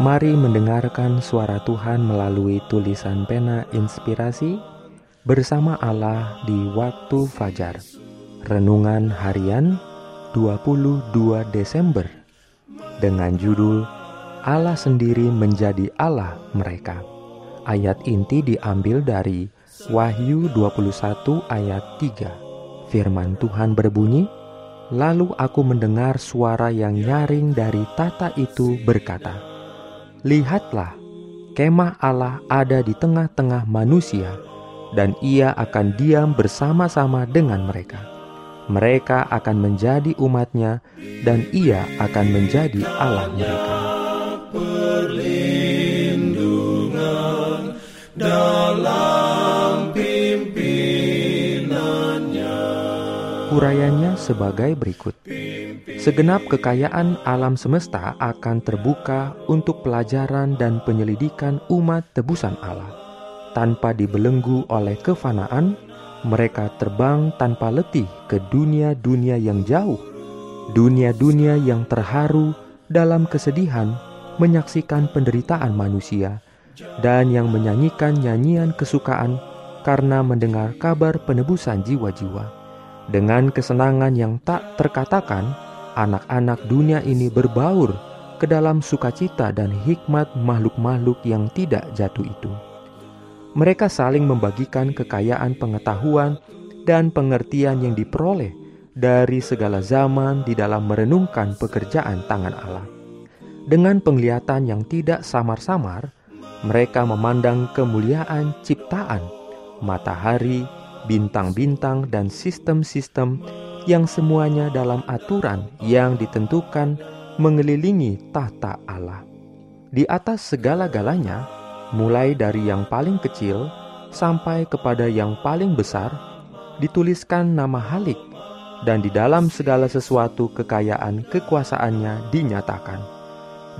Mari mendengarkan suara Tuhan melalui tulisan pena inspirasi bersama Allah di waktu fajar. Renungan harian 22 Desember dengan judul Allah sendiri menjadi Allah mereka. Ayat inti diambil dari Wahyu 21 ayat 3. Firman Tuhan berbunyi, Lalu aku mendengar suara yang nyaring dari tata itu berkata, Lihatlah, kemah Allah ada di tengah-tengah manusia, dan ia akan diam bersama-sama dengan mereka. Mereka akan menjadi umatnya, dan ia akan menjadi Allah mereka. Urayanya sebagai berikut. Segenap kekayaan alam semesta akan terbuka untuk pelajaran dan penyelidikan umat tebusan Allah. Tanpa dibelenggu oleh kefanaan, mereka terbang tanpa letih ke dunia-dunia yang jauh, dunia-dunia yang terharu dalam kesedihan menyaksikan penderitaan manusia, dan yang menyanyikan nyanyian kesukaan karena mendengar kabar penebusan jiwa-jiwa. Dengan kesenangan yang tak terkatakan, anak-anak dunia ini berbaur ke dalam sukacita dan hikmat makhluk-makhluk yang tidak jatuh itu. Mereka saling membagikan kekayaan pengetahuan dan pengertian yang diperoleh dari segala zaman di dalam merenungkan pekerjaan tangan Allah. Dengan penglihatan yang tidak samar-samar, mereka memandang kemuliaan ciptaan, matahari, bintang-bintang, dan sistem-sistem yang semuanya dalam aturan yang ditentukan mengelilingi tahta Allah. Di atas segala-galanya, mulai dari yang paling kecil sampai kepada yang paling besar, dituliskan nama Halik, dan di dalam segala sesuatu kekayaan kekuasaannya dinyatakan.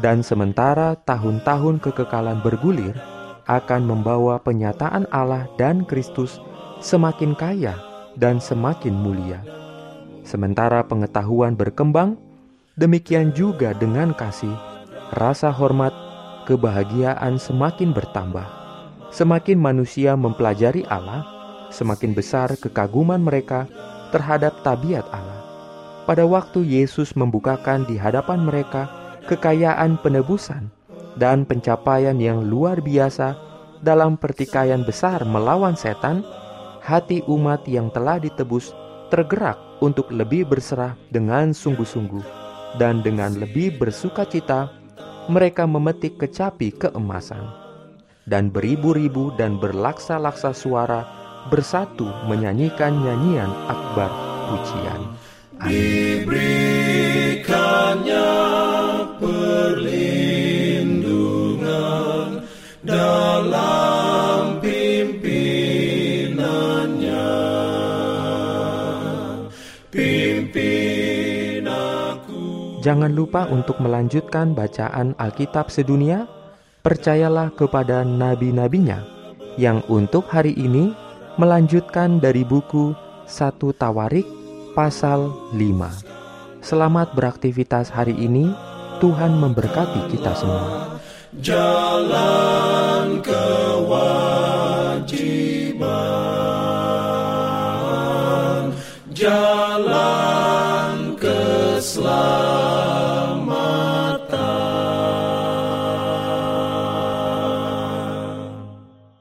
Dan sementara tahun-tahun kekekalan bergulir, akan membawa penyataan Allah dan Kristus semakin kaya dan semakin mulia Sementara pengetahuan berkembang, demikian juga dengan kasih, rasa hormat, kebahagiaan semakin bertambah. Semakin manusia mempelajari Allah, semakin besar kekaguman mereka terhadap tabiat Allah. Pada waktu Yesus membukakan di hadapan mereka kekayaan penebusan dan pencapaian yang luar biasa dalam pertikaian besar melawan setan, hati umat yang telah ditebus tergerak untuk lebih berserah dengan sungguh-sungguh dan dengan lebih bersuka cita mereka memetik kecapi keemasan dan beribu-ribu dan berlaksa-laksa suara bersatu menyanyikan nyanyian akbar pujian. Diberikannya Jangan lupa untuk melanjutkan bacaan Alkitab sedunia. Percayalah kepada nabi-nabinya yang untuk hari ini melanjutkan dari buku satu Tawarik pasal 5. Selamat beraktivitas hari ini. Tuhan memberkati kita semua. Jalan kewajiban, jalan keselamatan